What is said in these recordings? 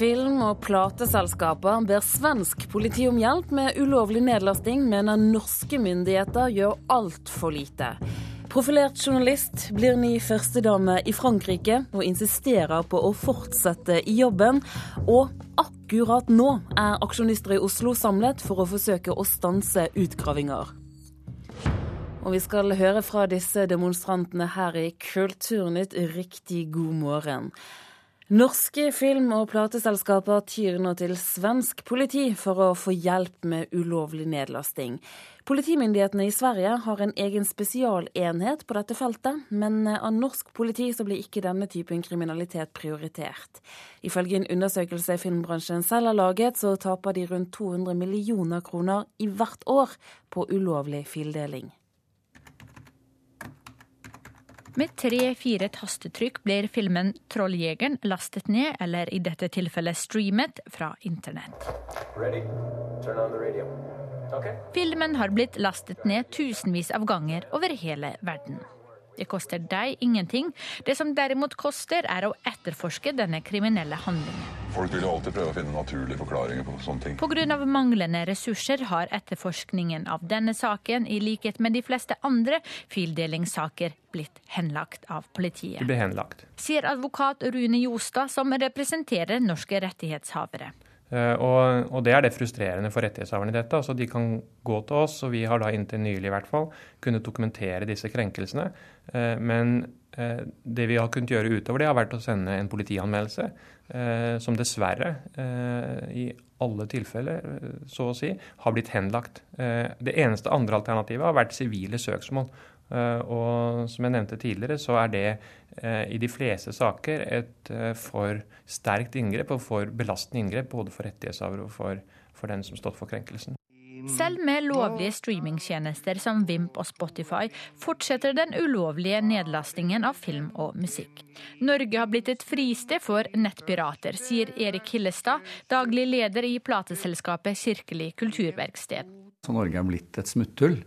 film- og plateselskaper ber svensk politi om hjelp med ulovlig nedlasting, mener norske myndigheter gjør altfor lite. Profilert journalist blir ny førstedame i Frankrike og insisterer på å fortsette i jobben. Og akkurat nå er aksjonister i Oslo samlet for å forsøke å stanse utgravinger. Og vi skal høre fra disse demonstrantene her i Kulturnytt. Riktig god morgen. Norske film- og plateselskaper tyr nå til svensk politi for å få hjelp med ulovlig nedlasting. Politimyndighetene i Sverige har en egen spesialenhet på dette feltet, men av norsk politi så blir ikke denne typen kriminalitet prioritert. Ifølge en undersøkelse filmbransjen selv har laget, så taper de rundt 200 millioner kroner i hvert år på ulovlig fildeling. Med tre-fire tastetrykk blir filmen 'Trolljegeren' lastet ned, eller i dette tilfellet streamet, fra internett. Okay. Filmen har blitt lastet ned tusenvis av ganger over hele verden. Det koster deg ingenting. Det som derimot koster, er å etterforske denne kriminelle handlingen. Folk vil jo alltid prøve å finne naturlige forklaringer på sånne ting. Pga. manglende ressurser har etterforskningen av denne saken, i likhet med de fleste andre fildelingssaker, blitt henlagt av politiet. Det ble henlagt. Sier advokat Rune Jostad, som representerer norske rettighetshavere. Eh, og, og, det er det frustrerende for rettighetshaverne i dette. altså De kan gå til oss, og vi har da inntil nylig i hvert fall kunnet dokumentere disse krenkelsene. Eh, men eh, det vi har kunnet gjøre utover det, har vært å sende en politianmeldelse, som dessverre i alle tilfeller, så å si, har blitt henlagt. Det eneste andre alternativet har vært sivile søksmål. Og som jeg nevnte tidligere, så er det Eh, i de fleste saker et eh, for sterkt inngrep og for belastende inngrep både for rettighetshaver og for, for den som stått for krenkelsen. Selv med lovlige streamingtjenester som Vimp og Spotify fortsetter den ulovlige nedlastingen av film og musikk. Norge har blitt et fristed for nettpirater, sier Erik Hillestad, daglig leder i plateselskapet Kirkelig kulturverksted. Så Norge er blitt et smutthull.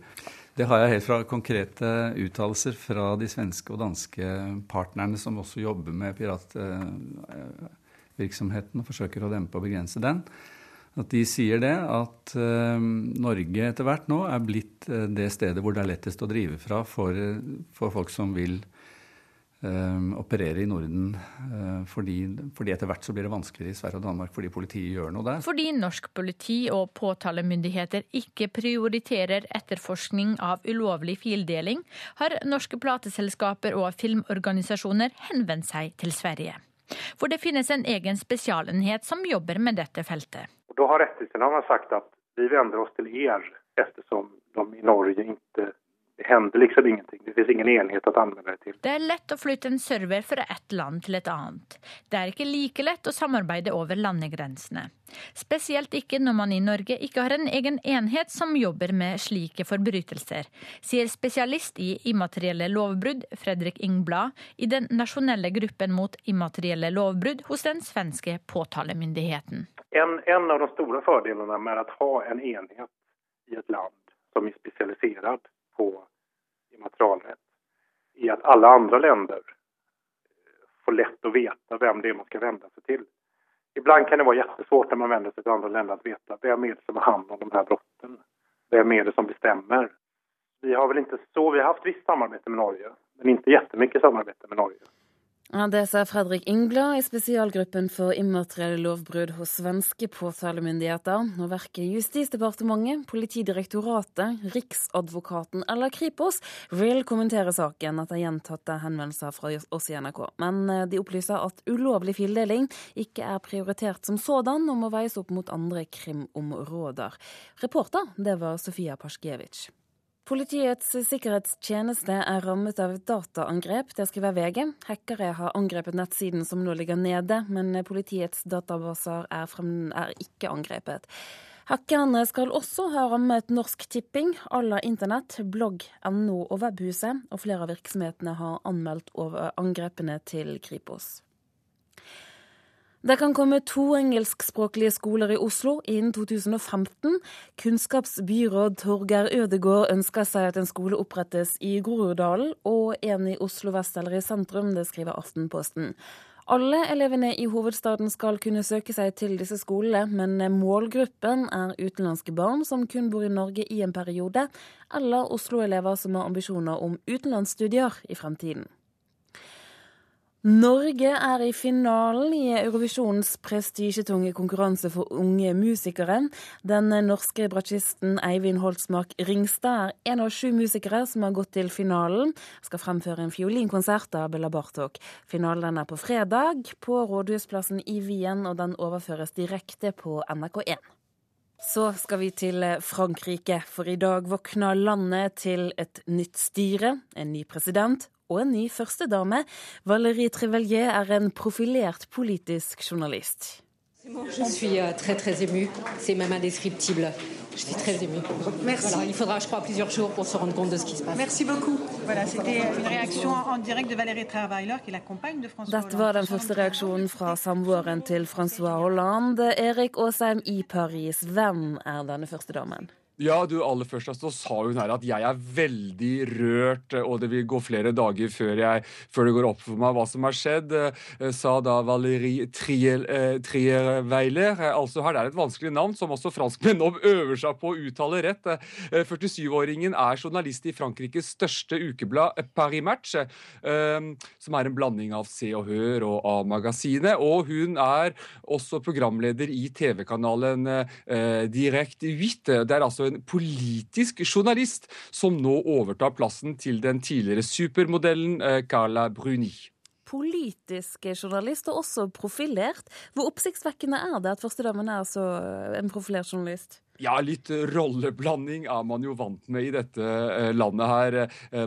Det har jeg helt fra konkrete uttalelser fra de svenske og danske partnerne som også jobber med piratvirksomheten og forsøker å dempe og begrense den. At de sier det, at uh, Norge etter hvert nå er blitt uh, det stedet hvor det er lettest å drive fra for, for folk som vil operere i Norden. Uh, fordi, fordi, etter hvert så blir det vanskeligere i Sverige og Danmark fordi politiet gjør noe der. Fordi norsk politi og påtalemyndigheter ikke prioriterer etterforskning av ulovlig fildeling, har norske plateselskaper og filmorganisasjoner henvendt seg til Sverige. For det finnes en egen spesialenhet som jobber med dette feltet. Da har rettighetshaverne sagt at vi vender oss til dere, ettersom de i Norge ikke det hender liksom ingenting. Det finnes ingen enhet å anvende det til. Det er lett å flytte en server fra ett land til et annet. Det er ikke like lett å samarbeide over landegrensene. Spesielt ikke når man i Norge ikke har en egen enhet som jobber med slike forbrytelser, sier spesialist i immaterielle lovbrudd Fredrik Ingblad i den nasjonelle gruppen mot immaterielle lovbrudd hos den svenske påtalemyndigheten. En, en av de store fordelene med å ha en enhet i et land som er spesialisert på immaterialrätt i at alle andre länder får lätt å veta hvem det er man skal vende seg til. Ibland kan det være jättesvårt når man vänder seg til andre länder att veta vem är det som har hand om de her brotten. Hvem er det som bestemmer? Vi har vel ikke så, vi har haft visst samarbete med Norge, men ikke jättemycket samarbete med Norge. Ja, Det sa Fredrik Ingblad i spesialgruppen for immaterielle lovbrudd hos svenske påtalemyndigheter. Når verken Justisdepartementet, Politidirektoratet, Riksadvokaten eller Kripos vil kommentere saken etter gjentatte henvendelser fra oss i NRK. Men eh, de opplyser at ulovlig fildeling ikke er prioritert som sådan, og må veies opp mot andre krimområder. Reporter, det var Sofia Pasjkiewicz. Politiets sikkerhetstjeneste er rammet av dataangrep, det skriver VG. Hackere har angrepet nettsiden som nå ligger nede, men politiets databaser er, frem, er ikke angrepet. Hackerne skal også ha rammet Norsk Tipping, aller Internett, blogg, NO og Webhuset, og flere av virksomhetene har anmeldt over angrepene til Kripos. Det kan komme to engelskspråklige skoler i Oslo innen 2015. Kunnskapsbyråd Torgeir Ødegård ønsker seg at en skole opprettes i Groruddalen og en i Oslo vest eller i sentrum, det skriver Aftenposten. Alle elevene i hovedstaden skal kunne søke seg til disse skolene, men målgruppen er utenlandske barn som kun bor i Norge i en periode, eller Oslo-elever som har ambisjoner om utenlandsstudier i fremtiden. Norge er i finalen i Eurovisjonens prestisjetunge konkurranse for unge musikere. Den norske bratsjisten Eivind Holtsmark Ringstad er en av sju musikere som har gått til finalen. Skal fremføre en fiolinkonsert av Bella Bartok. Finalen er på fredag på Rådhusplassen i Wien, og den overføres direkte på NRK1. Så skal vi til Frankrike, for i dag våkner landet til et nytt styre, en ny president og en ny førstedame. Valérie Trevelier er en profilert politisk journalist. Je suis euh, très très émue, c'est même indescriptible. Je suis très émue. Merci. Voilà, il faudra, je crois, plusieurs jours pour se rendre compte de ce qui se passe. Merci beaucoup. Voilà, C'était une réaction en direct de Valérie Trierweiler, qui est la compagne de François Dette var den første reaksjonen fra samboeren til Francois Hollande. Erik Aasheim i Paris, hvem er denne førstedamen? Ja, du, aller først så sa hun her at jeg er veldig rørt, og det vil gå flere dager før, jeg, før det går opp for meg hva som har skjedd, eh, sa da Valérie Trierweiler. Eh, altså her, Det er et vanskelig navn, som også franskmenn nå øver seg på å uttale rett. 47-åringen eh, er journalist i Frankrikes største ukeblad Paris Match, som er en blanding av Se og Hør og A-magasinet. Og hun er også programleder i TV-kanalen Direct 8. Det er altså en politisk journalist som nå overtar plassen til den tidligere supermodellen eh, Carla Bruni politisk journalist, og også profilert. Hvor oppsiktsvekkende er det at førstedamen er så en profilert journalist? Ja, litt rolleblanding er man jo vant med i dette eh, landet her.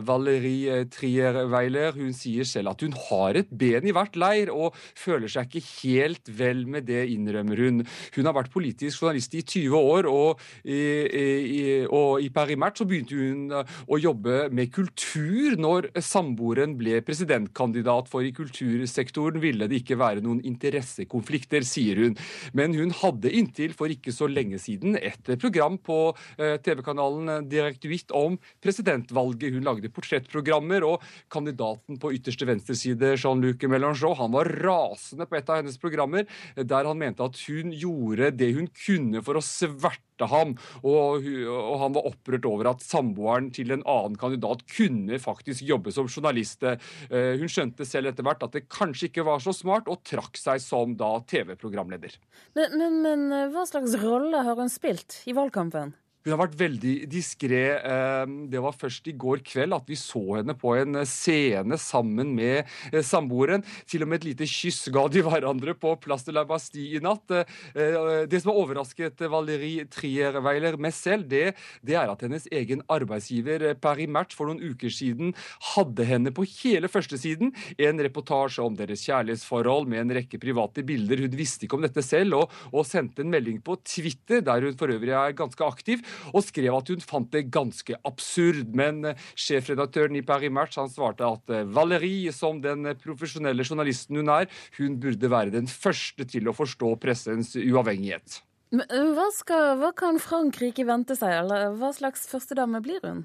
Valerie Valérie Trier-Weiler hun sier selv at hun har et ben i hvert leir, og føler seg ikke helt vel med det, innrømmer hun. Hun har vært politisk journalist i 20 år, og i, i, og i Paris Match så begynte hun eh, å jobbe med kultur når samboeren ble presidentkandidat, for i kultursektoren ville det ikke være noen interessekonflikter, sier hun. Men hun hadde inntil for ikke så lenge siden et et program på eh, TV-kanalen Direktuitt om presidentvalget. Hun lagde portrettprogrammer, og kandidaten på ytterste venstreside, Jean-Luc Mélenchon, han var rasende på et av hennes programmer, eh, der han mente at hun gjorde det hun kunne for å sverte ham, og, og, han var opprørt over at samboeren til en annen kandidat kunne faktisk jobbe som journalist. Hun skjønte selv etter hvert at det kanskje ikke var så smart, og trakk seg som da TV-programleder. Men, men, men hva slags rolle har hun spilt? i valgkampen? Hun har vært veldig diskré. Ehm, det var først i går kveld at vi så henne på en scene sammen med eh, samboeren. Til og med et lite kyss ga de hverandre på Place de la Bastille i natt. Eh, det som har overrasket Valérie Trierweiler mest selv, det, det, er at hennes egen arbeidsgiver eh, Paris Match for noen uker siden hadde henne på hele førstesiden. En reportasje om deres kjærlighetsforhold med en rekke private bilder. Hun visste ikke om dette selv, og, og sendte en melding på Twitter, der hun for øvrig er ganske aktiv og skrev at hun fant det ganske absurd. Men eh, sjefredaktøren i Paris Match han svarte at eh, Valérie, som den profesjonelle journalisten hun er, hun burde være den første til å forstå pressens uavhengighet. Men eh, hva, skal, hva kan Frankrike vente seg, eller hva slags førstedame blir hun?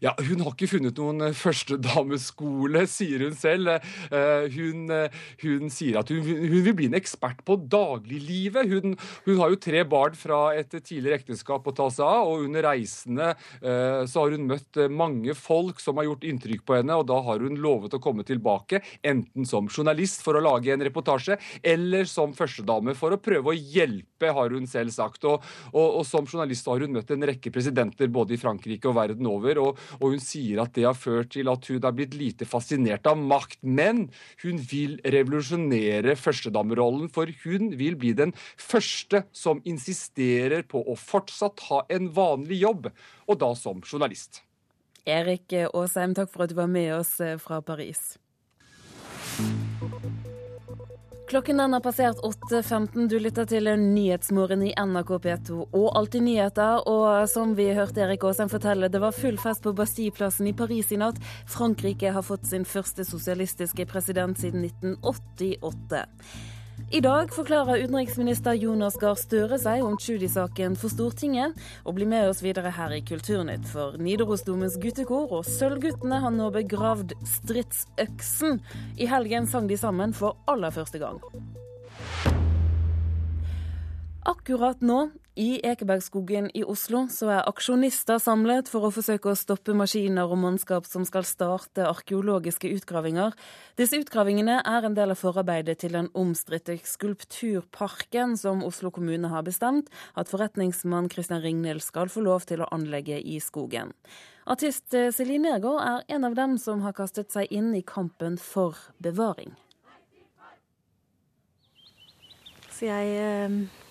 Ja, Hun har ikke funnet noen eh, førstedameskole, sier hun selv. Eh, hun, eh, hun sier at hun, hun, vil bli en ekspert på dagliglivet. Hun, hun har jo tre barn fra et tidligere ekteskap å ta seg av, og under reisene så har hun møtt mange folk som har gjort inntrykk på henne, og da har hun lovet å komme tilbake, enten som journalist for å lage en reportasje, eller som førstedame for å prøve å hjelpe, har hun selv sagt. Og, og, og som journalist har hun møtt en rekke presidenter både i Frankrike og verden over. Og og, hun sier at det har ført til at hun har blitt lite fascinert av makt. Men hun vil revolusjonere førstedamerollen, for hun vil bli den første som insisterer på å fortsatt ha en vanlig jobb, og da som journalist. Erik Aasheim, takk for at du var med oss eh, fra Paris. Klokken den har passert 8.15. Du lytter til Nyhetsmorgen i NRK P2 og Alltid nyheter. Og som vi hørte Erik Aasheim fortelle, det var full fest på Bastilleplassen i Paris i natt. Frankrike har fått sin første sosialistiske president siden 1988. I dag forklarer utenriksminister Jonas Gahr Støre seg om Tschudi-saken for Stortinget, og blir med oss videre her i Kulturnytt. For Nidarosdomens guttekor og Sølvguttene har nå begravd stridsøksen. I helgen sang de sammen for aller første gang. Akkurat nå, i Ekebergskogen i Oslo, så er aksjonister samlet for å forsøke å stoppe maskiner og mannskap som skal starte arkeologiske utgravinger. Disse utgravingene er en del av forarbeidet til den omstridte skulpturparken som Oslo kommune har bestemt at forretningsmann Christian Ringnild skal få lov til å anlegge i skogen. Artist Celine Nergård er en av dem som har kastet seg inn i kampen for bevaring. Så jeg... Eh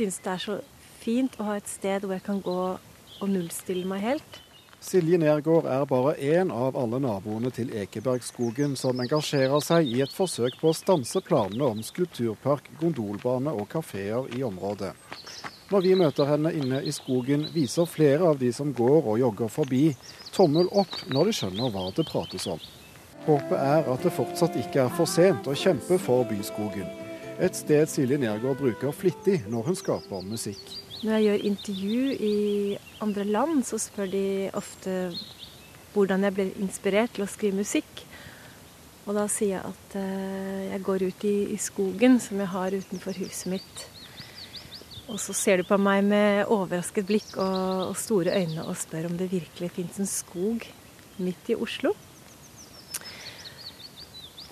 synes det er så fint å ha et sted hvor jeg kan gå og nullstille meg helt. Silje Nergård er bare én av alle naboene til Ekebergskogen som engasjerer seg i et forsøk på å stanse planene om skulpturpark, gondolbane og kafeer i området. Når vi møter henne inne i skogen, viser flere av de som går og jogger forbi, tommel opp når de skjønner hva det prates om. Håpet er at det fortsatt ikke er for sent å kjempe for byskogen. Et sted Silje Nergård bruker flittig når hun skaper musikk. Når jeg gjør intervju i andre land, så spør de ofte hvordan jeg ble inspirert til å skrive musikk. Og da sier jeg at uh, jeg går ut i, skogen som jeg har utenfor huset mitt. Og så ser du på meg med overrasket blikk og, store øyne og spør om det virkelig fins en skog midt i Oslo.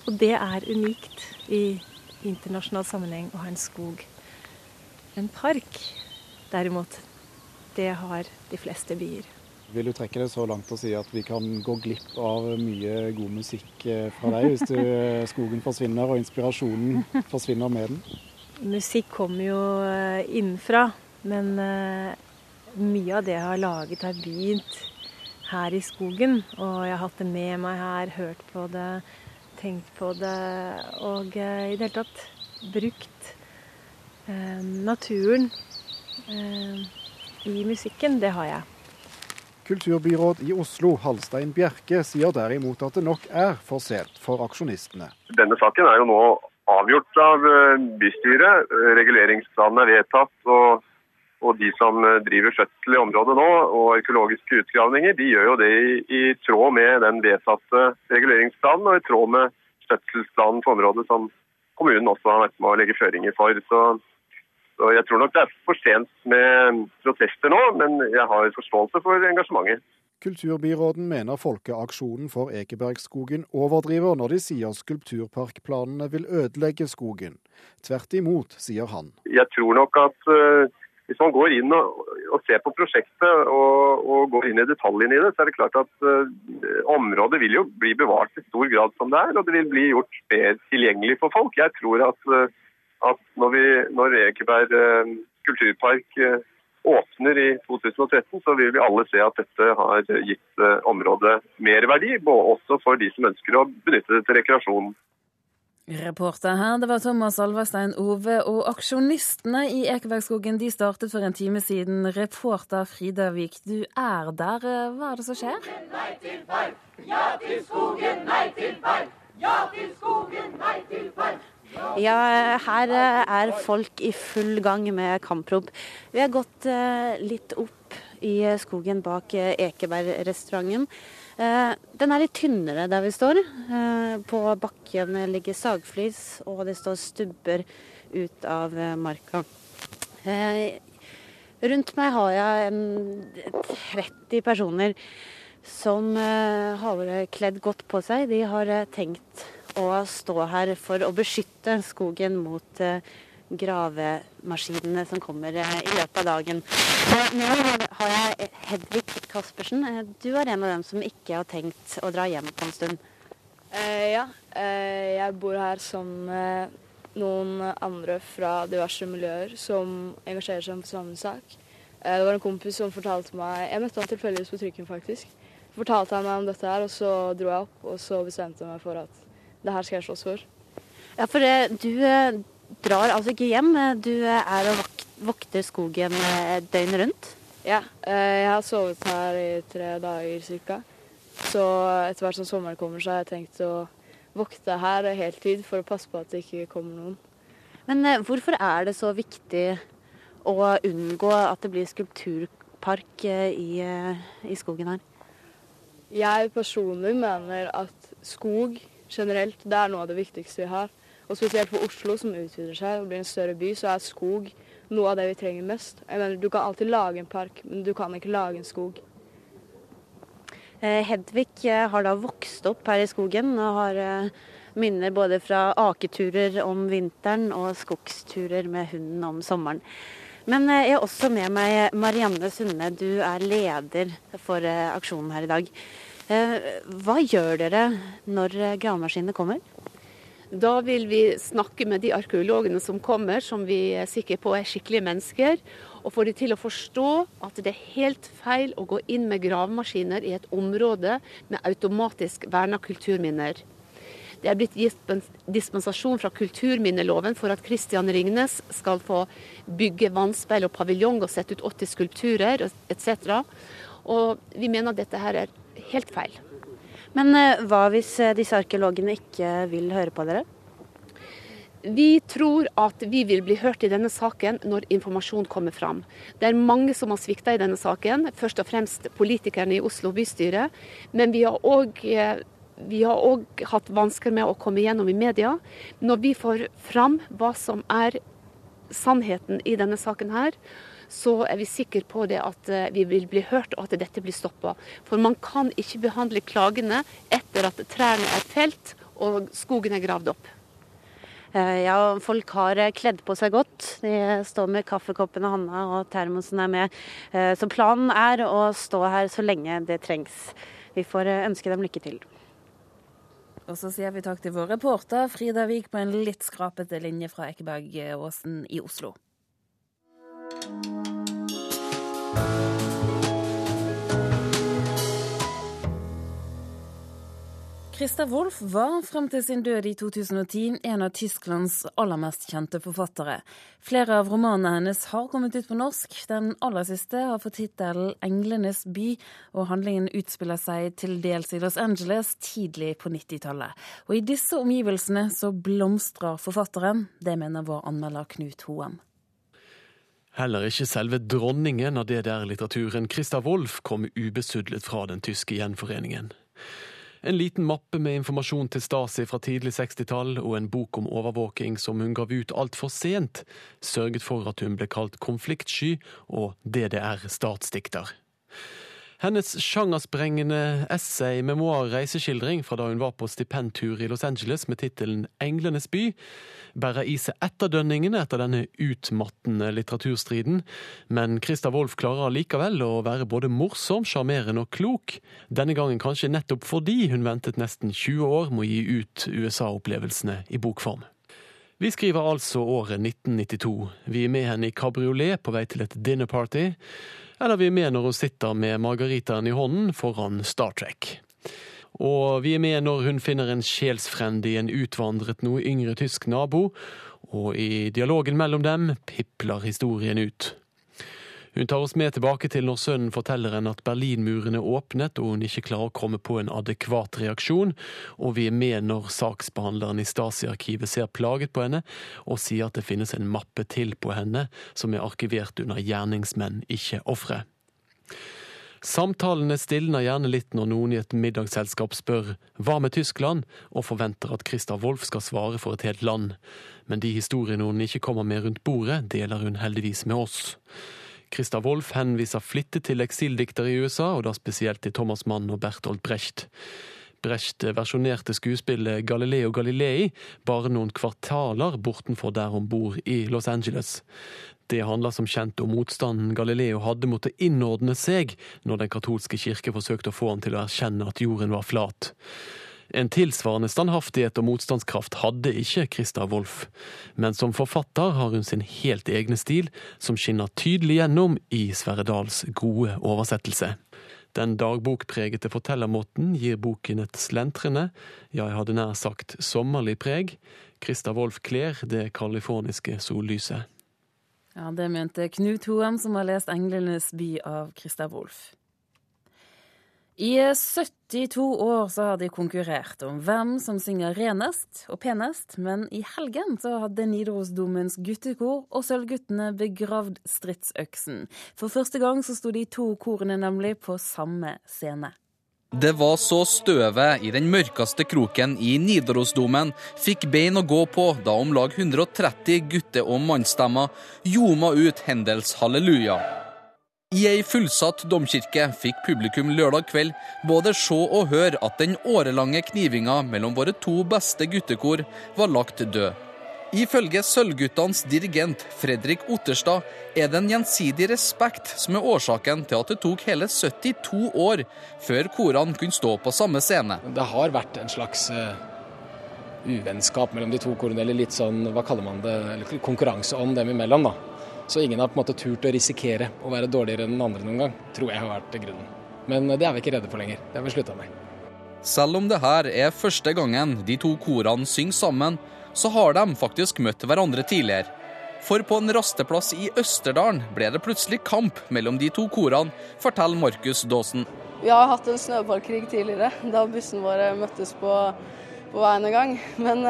Og det er unikt i internasjonal sammenheng å ha en skog. En park, derimot, det har de fleste byer. Vil du trekke det så langt og si at vi kan gå glipp av mye god musikk eh, fra deg hvis du, eh, skogen forsvinner og inspirasjonen forsvinner med den? Musikk kommer jo eh, innenfra, men mye av det jeg har laget, har begynt her i skogen. Og jeg har hatt det med meg her, hørt på det, tenkt på det og eh, i det hele tatt brukt eh, naturen eh, i musikken. Det har jeg. Kulturbyråd i Oslo, Halstein Bjerke, sier derimot at det nok er for sent for aksjonistene. Denne saken er jo nå avgjort av eh, bystyret. Reguleringsplanen er vedtatt. og og de som eh, driver skjøtsel i området nå, og arkeologiske utgravninger, de gjør jo det i, i tråd med den vedtatte reguleringsplanen og i tråd med skjøtselsplanen for området som kommunen også har vært med å legge føringer for. Så, så jeg tror nok det er for sent med protester nå, men jeg har forståelse for engasjementet. Kulturbyråden mener folkeaksjonen for Ekebergskogen overdriver når de sier skulpturparkplanene vil ødelegge skogen. Tvert imot, sier han. Jeg tror nok at uh, hvis man går inn og, og ser på prosjektet og, og, går inn i detaljene i det, så er det klart at uh, området vil jo bli bevart i stor grad som det er, og det vil bli gjort mer tilgjengelig for folk. Jeg tror at, uh, at når, når Ekeberg uh, kulturpark åpner i 2013, så vil vi alle se at dette har gitt området mer verdi, også for de som ønsker å benytte det til rekreasjon. Reporter her, det var Thomas Alverstein Ove. Og aksjonistene i Ekebergskogen de startet for en time siden. Reporter Frida Vik, du er der. Hva er det som skjer? Nei til park! Ja til skogen! Nei til park! Ja til skogen! Nei til park! Ja, her er folk i full gang med kamprop. Vi har gått eh, litt opp i skogen bak Ekebergrestauranten. Eh, den er litt tynnere der vi står. Eh, på bakken ligger sagflis, og det står stubber ut av eh, marka. Rundt meg har jeg 30 personer som har kledd godt på seg. De har tenkt å stå her for å beskytte skogen mot gravemaskinene som kommer i løpet av dagen. Nå har jeg Hedvig Kaspersen. Du er en av dem som ikke har tenkt å dra hjem på en stund. Uh, ja, uh, jeg bor her sammen med noen andre fra diverse miljøer som engasjerer seg for samme sak. Uh, det var en kompis som fortalte meg Jeg møtte han tilfeldigvis på trykken, faktisk. Fortalte han meg om dette her, og så dro jeg opp, og så bestemte jeg meg for at det her skal jeg slåss for. Ja, for du drar altså ikke hjem. Du er og vokter skogen døgnet rundt? Ja, jeg har sovet her i tre dager ca. Så etter hvert som sommeren kommer, så har jeg tenkt å vokte her heltid for å passe på at det ikke kommer noen. Men eh, hvorfor er det så viktig å unngå at det blir skulpturpark eh, i, eh, i skogen her? Jeg personlig mener at skog generelt, det er noe av det viktigste vi har. Og spesielt for Oslo, som utvider seg og blir en større by, så er skog noe av det vi trenger mest. Jeg mener, Du kan alltid lage en park, men du kan ikke lage en skog. Hedvig har da vokst opp her i skogen og har minner både fra aketurer om vinteren og skogsturer med hunden om sommeren. Men eh, jeg har også med meg Marianne Sunne, du er leder for eh, aksjonen her i dag. Eh, hva gjør dere når gravemaskinene kommer? Da vil vi snakke med de arkeologene som kommer, som vi er sikre på er skikkelige mennesker. Og få de til å forstå at det er helt feil å gå inn med gravemaskiner i et område med automatisk verna kulturminner. Det er blitt gitt dispensasjon fra kulturminneloven for at Christian Ringnes skal få bygge vannspeil og paviljong og sette ut 80 skulpturer etc. Og vi mener at dette her er helt feil. Men eh, hva hvis eh, disse arkeologene ikke vil høre på dere? Vi tror at vi vil bli hørt i denne saken når informasjon kommer fram. Det er mange som har svikta i denne saken, først og fremst politikerne i Oslo bystyre. Men vi har òg vi har òg hatt vansker med å komme gjennom i media. Når vi får fram hva som er sannheten i denne saken her, så er vi sikre på det at eh, vi vil bli hørt og at dette blir stoppa. For man kan ikke behandle klagene etter at trærne er felt og skogen er gravd opp. Eh, ja, folk har eh, kledd på seg godt. De står med kaffekoppen i handa og termosen er med. Så planen er å stå her så lenge det trengs. Vi får ønske dem lykke til. Og så sier vi takk til vår reporter Frida Vik på en litt skrapete linje fra Ekebergåsen i Oslo. Christa Wolff var frem til sin død i 2010 en av Tysklands aller mest kjente forfattere. Flere av romanene hennes har kommet ut på norsk. Den aller siste har fått tittelen 'Englenes by', og handlingen utspiller seg til dels i Los Angeles tidlig på 90-tallet. Og i disse omgivelsene så blomstrer forfatteren. Det mener vår anmelder Knut Hoem. Heller ikke selve dronningen av DDR-litteraturen, Christa Wolff, kom ubesudlet fra den tyske gjenforeningen. En liten mappe med informasjon til Stasi fra tidlig 60-tall og en bok om overvåking som hun gav ut altfor sent, sørget for at hun ble kalt konfliktsky og DDR-statsdikter. Hennes sjangersprengende essay, memoar, reiseskildring fra da hun var på stipendtur i Los Angeles med tittelen 'Englenes by', bærer i seg etterdønningene etter denne utmattende litteraturstriden, men Christa Wolff klarer likevel å være både morsom, sjarmerende og klok, denne gangen kanskje nettopp fordi hun ventet nesten 20 år med å gi ut USA-opplevelsene i bokform. Vi skriver altså året 1992. Vi er med henne i kabriolet på vei til et dinnerparty eller vi er med når hun sitter med margaritaen i hånden foran Star Trek. Og vi er med når hun finner en sjelsfrend i en utvandret, noe yngre tysk nabo, og i dialogen mellom dem pipler historien ut. Hun tar oss med tilbake til når sønnen forteller henne at Berlinmuren er åpnet og hun ikke klarer å komme på en adekvat reaksjon, og vi er med når saksbehandleren i Stasi-arkivet ser plaget på henne og sier at det finnes en mappe til på henne som er arkivert under gjerningsmenn, ikke ofre. Samtalene stilner gjerne litt når noen i et middagsselskap spør hva med Tyskland, og forventer at Christa Wolff skal svare for et helt land. Men de historiene hun ikke kommer med rundt bordet, deler hun heldigvis med oss. Christa Wolff henviser flittig til eksildiktere i USA, og da spesielt til Thomas Mann og Bertolt Brecht. Brecht versjonerte skuespillet Galileo Galilei bare noen kvartaler bortenfor der hun bor i Los Angeles. Det handler som kjent om motstanden Galileo hadde mot å innordne seg når den katolske kirke forsøkte å få han til å erkjenne at jorden var flat. En tilsvarende standhaftighet og motstandskraft hadde ikke Christa Wolff, men som forfatter har hun sin helt egne stil, som skinner tydelig gjennom i Sverre Dahls gode oversettelse. Den dagbokpregete fortellermåten gir boken et slentrende, ja, jeg hadde nær sagt sommerlig preg. Christa Wolff kler det californiske sollyset. Ja, Det mente Knut Hoem, som har lest 'Englenes by' av Christa Wolff. I 72 år så har de konkurrert om hvem som synger renest og penest, men i helgen så hadde Nidarosdomens guttekor og Sølvguttene begravd stridsøksen. For første gang så sto de to korene nemlig på samme scene. Det var så støvet i den mørkeste kroken i Nidarosdomen fikk bein å gå på da om lag 130 gutte- og mannsstemmer ljoma ut Hendels halleluja. I ei fullsatt domkirke fikk publikum lørdag kveld både se og høre at den årelange knivinga mellom våre to beste guttekor var lagt død. Ifølge Sølvguttenes dirigent Fredrik Otterstad er det en gjensidig respekt som er årsaken til at det tok hele 72 år før korene kunne stå på samme scene. Det har vært en slags uh, uvennskap mellom de to korene, eller litt sånn, hva kaller man det, konkurranse om dem imellom. da. Så ingen har på en måte turt å risikere å være dårligere enn den andre noen gang, tror jeg har vært grunnen. Men det er vi ikke redde for lenger. Det har vi slutta med. Selv om det her er første gangen de to korene synger sammen, så har de faktisk møtt hverandre tidligere. For på en rasteplass i Østerdalen ble det plutselig kamp mellom de to korene, forteller Markus Daasen. Vi har hatt en snøballkrig tidligere, da bussen våre møttes på, på veien en gang. Men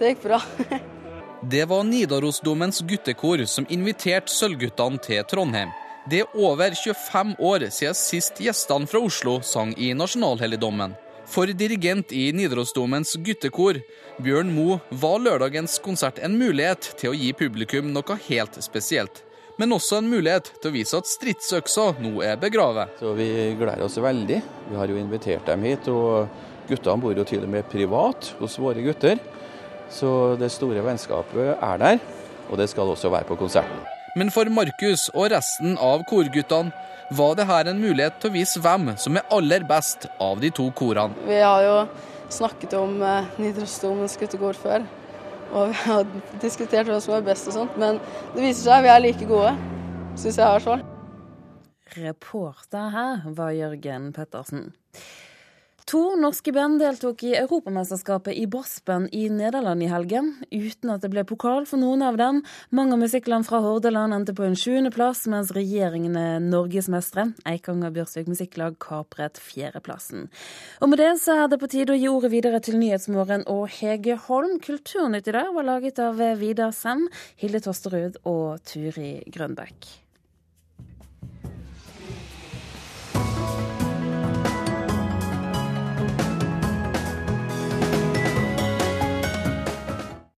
det gikk bra. Det var Nidarosdomens guttekor som inviterte Sølvguttene til Trondheim. Det er over 25 år siden sist gjestene fra Oslo sang i nasjonalhelligdommen. For dirigent i Nidarosdomens guttekor, Bjørn Mo, var lørdagens konsert en mulighet til å gi publikum noe helt spesielt. Men også en mulighet til å vise at stridsøksa nå er begravet. Så Vi gleder oss veldig. Vi har jo invitert dem hit. og Guttene bor jo til og med privat hos våre gutter. Så det store vennskapet er der, og det skal også være på konserten. Men for Markus og resten av korguttene var det her en mulighet til å vise hvem som er aller best av de to korene. Vi har jo snakket om eh, Nidarosdomens guttekor før, og vi har diskutert hvem som er best og sånt, men det viser seg at vi er like gode, syns jeg i hvert fall. Reporter her var Jørgen Pettersen. To norske band deltok i Europamesterskapet i brassband i Nederland i helgen, uten at det ble pokal for noen av dem. Mange av musikkland fra Hordaland endte på en sjuendeplass, mens regjeringen er norgesmestere. Eikanger Bjørsvik Musikklag kapret fjerdeplassen. Og med det så er det på tide å gi ordet videre til Nyhetsmorgen og Hege Holm. Kulturnytt i dag var laget av Vidar Sem, Hilde Tosterud og Turi Grønbekk.